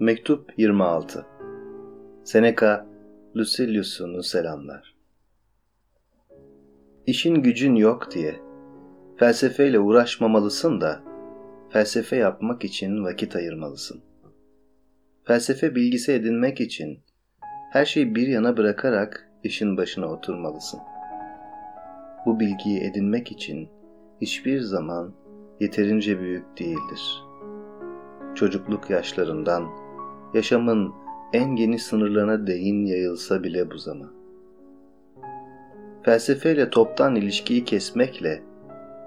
Mektup 26 Seneca Lucilius'unu selamlar. İşin gücün yok diye felsefeyle uğraşmamalısın da felsefe yapmak için vakit ayırmalısın. Felsefe bilgisi edinmek için her şeyi bir yana bırakarak işin başına oturmalısın. Bu bilgiyi edinmek için hiçbir zaman yeterince büyük değildir. Çocukluk yaşlarından yaşamın en geniş sınırlarına değin yayılsa bile bu zaman. Felsefeyle toptan ilişkiyi kesmekle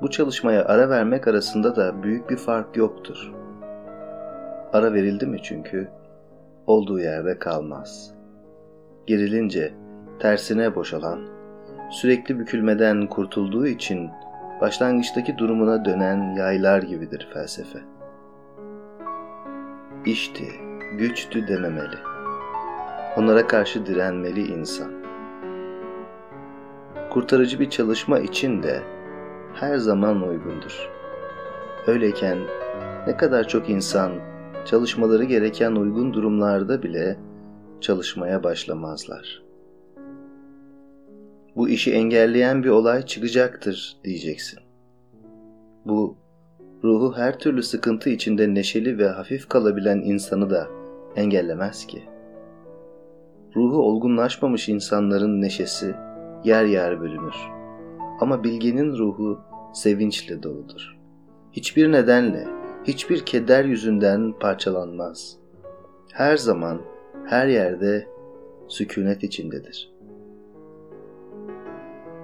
bu çalışmaya ara vermek arasında da büyük bir fark yoktur. Ara verildi mi çünkü olduğu yerde kalmaz. Gerilince tersine boşalan, sürekli bükülmeden kurtulduğu için başlangıçtaki durumuna dönen yaylar gibidir felsefe. İşti, güçtü dememeli. Onlara karşı direnmeli insan. Kurtarıcı bir çalışma için de her zaman uygundur. Öyleyken ne kadar çok insan çalışmaları gereken uygun durumlarda bile çalışmaya başlamazlar. Bu işi engelleyen bir olay çıkacaktır diyeceksin. Bu ruhu her türlü sıkıntı içinde neşeli ve hafif kalabilen insanı da engellemez ki. Ruhu olgunlaşmamış insanların neşesi yer yer bölünür. Ama bilgenin ruhu sevinçle doludur. Hiçbir nedenle, hiçbir keder yüzünden parçalanmaz. Her zaman, her yerde sükunet içindedir.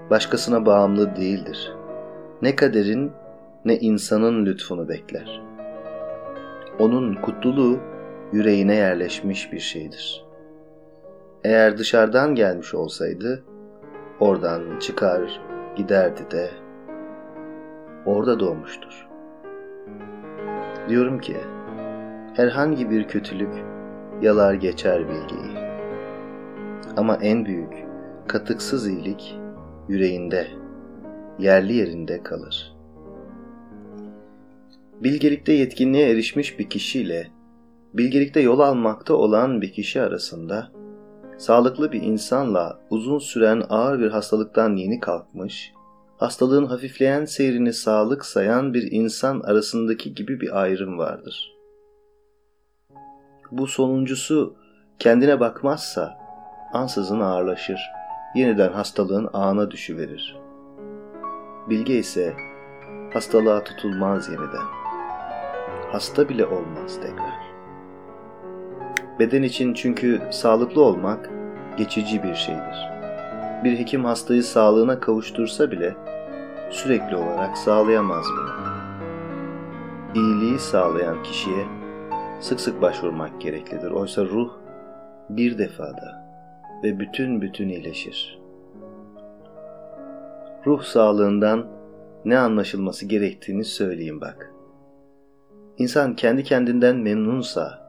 Başkasına bağımlı değildir. Ne kaderin ne insanın lütfunu bekler. Onun kutluluğu yüreğine yerleşmiş bir şeydir. Eğer dışarıdan gelmiş olsaydı, oradan çıkar giderdi de orada doğmuştur. Diyorum ki, herhangi bir kötülük yalar geçer bilgiyi. Ama en büyük, katıksız iyilik yüreğinde, yerli yerinde kalır.'' bilgelikte yetkinliğe erişmiş bir kişiyle bilgelikte yol almakta olan bir kişi arasında sağlıklı bir insanla uzun süren ağır bir hastalıktan yeni kalkmış, hastalığın hafifleyen seyrini sağlık sayan bir insan arasındaki gibi bir ayrım vardır. Bu sonuncusu kendine bakmazsa ansızın ağırlaşır, yeniden hastalığın ağına düşüverir. Bilge ise hastalığa tutulmaz yeniden hasta bile olmaz tekrar. Beden için çünkü sağlıklı olmak geçici bir şeydir. Bir hekim hastayı sağlığına kavuştursa bile sürekli olarak sağlayamaz bunu. İyiliği sağlayan kişiye sık sık başvurmak gereklidir. Oysa ruh bir defada ve bütün bütün iyileşir. Ruh sağlığından ne anlaşılması gerektiğini söyleyeyim bak. İnsan kendi kendinden memnunsa,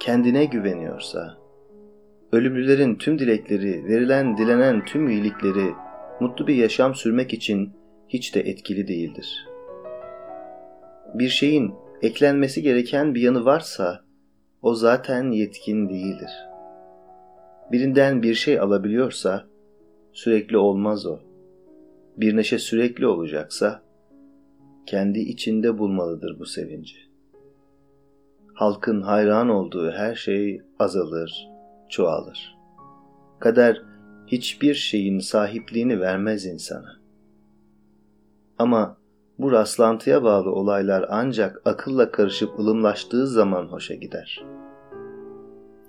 kendine güveniyorsa, ölümlülerin tüm dilekleri, verilen dilenen tüm iyilikleri mutlu bir yaşam sürmek için hiç de etkili değildir. Bir şeyin eklenmesi gereken bir yanı varsa o zaten yetkin değildir. Birinden bir şey alabiliyorsa sürekli olmaz o. Bir neşe sürekli olacaksa kendi içinde bulmalıdır bu sevinci. Halkın hayran olduğu her şey azalır, çoğalır. Kader hiçbir şeyin sahipliğini vermez insana. Ama bu rastlantıya bağlı olaylar ancak akılla karışıp ılımlaştığı zaman hoşa gider.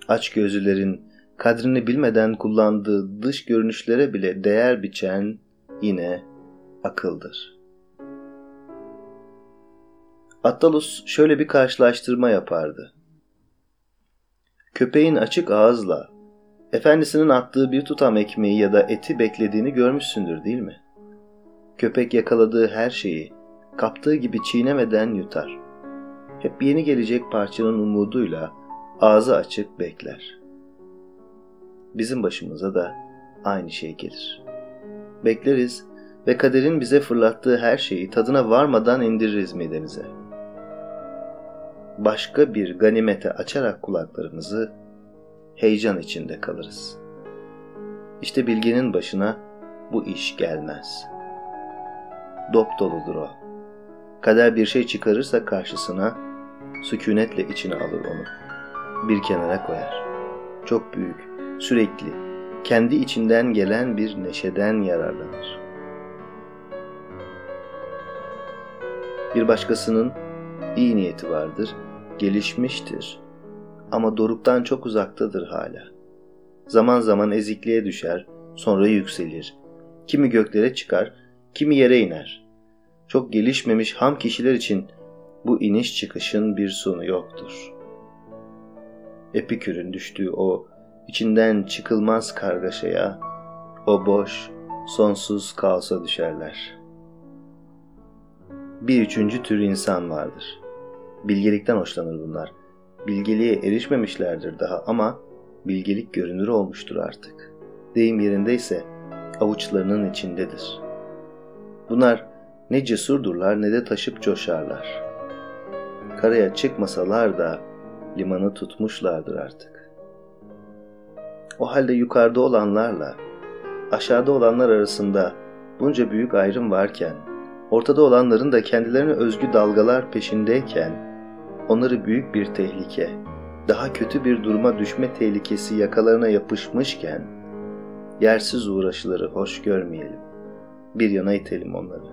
Aç gözlülerin kadrini bilmeden kullandığı dış görünüşlere bile değer biçen yine akıldır.'' Attalus şöyle bir karşılaştırma yapardı. Köpeğin açık ağızla efendisinin attığı bir tutam ekmeği ya da eti beklediğini görmüşsündür değil mi? Köpek yakaladığı her şeyi kaptığı gibi çiğnemeden yutar. Hep yeni gelecek parçanın umuduyla ağzı açık bekler. Bizim başımıza da aynı şey gelir. Bekleriz ve kaderin bize fırlattığı her şeyi tadına varmadan indiririz midemize.'' Başka bir ganimete açarak kulaklarımızı heyecan içinde kalırız. İşte bilginin başına bu iş gelmez. Dop doludur o. Kader bir şey çıkarırsa karşısına sükunetle içine alır onu. Bir kenara koyar. Çok büyük, sürekli, kendi içinden gelen bir neşeden yararlanır. Bir başkasının iyi niyeti vardır, gelişmiştir ama doruktan çok uzaktadır hala. Zaman zaman ezikliğe düşer, sonra yükselir. Kimi göklere çıkar, kimi yere iner. Çok gelişmemiş ham kişiler için bu iniş çıkışın bir sonu yoktur. Epikür'ün düştüğü o içinden çıkılmaz kargaşaya, o boş, sonsuz kaosa düşerler. Bir üçüncü tür insan vardır. Bilgelikten hoşlanır bunlar. Bilgeliğe erişmemişlerdir daha ama bilgelik görünür olmuştur artık. Deyim yerindeyse avuçlarının içindedir. Bunlar ne cesurdurlar ne de taşıp coşarlar. Karaya çıkmasalar da limanı tutmuşlardır artık. O halde yukarıda olanlarla aşağıda olanlar arasında bunca büyük ayrım varken, ortada olanların da kendilerine özgü dalgalar peşindeyken, onları büyük bir tehlike, daha kötü bir duruma düşme tehlikesi yakalarına yapışmışken, yersiz uğraşıları hoş görmeyelim. Bir yana itelim onları.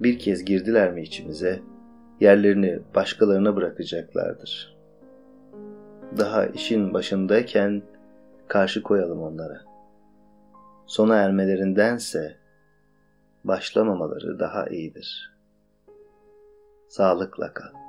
Bir kez girdiler mi içimize, yerlerini başkalarına bırakacaklardır. Daha işin başındayken karşı koyalım onlara. Sona ermelerindense başlamamaları daha iyidir. Sağlıkla kal.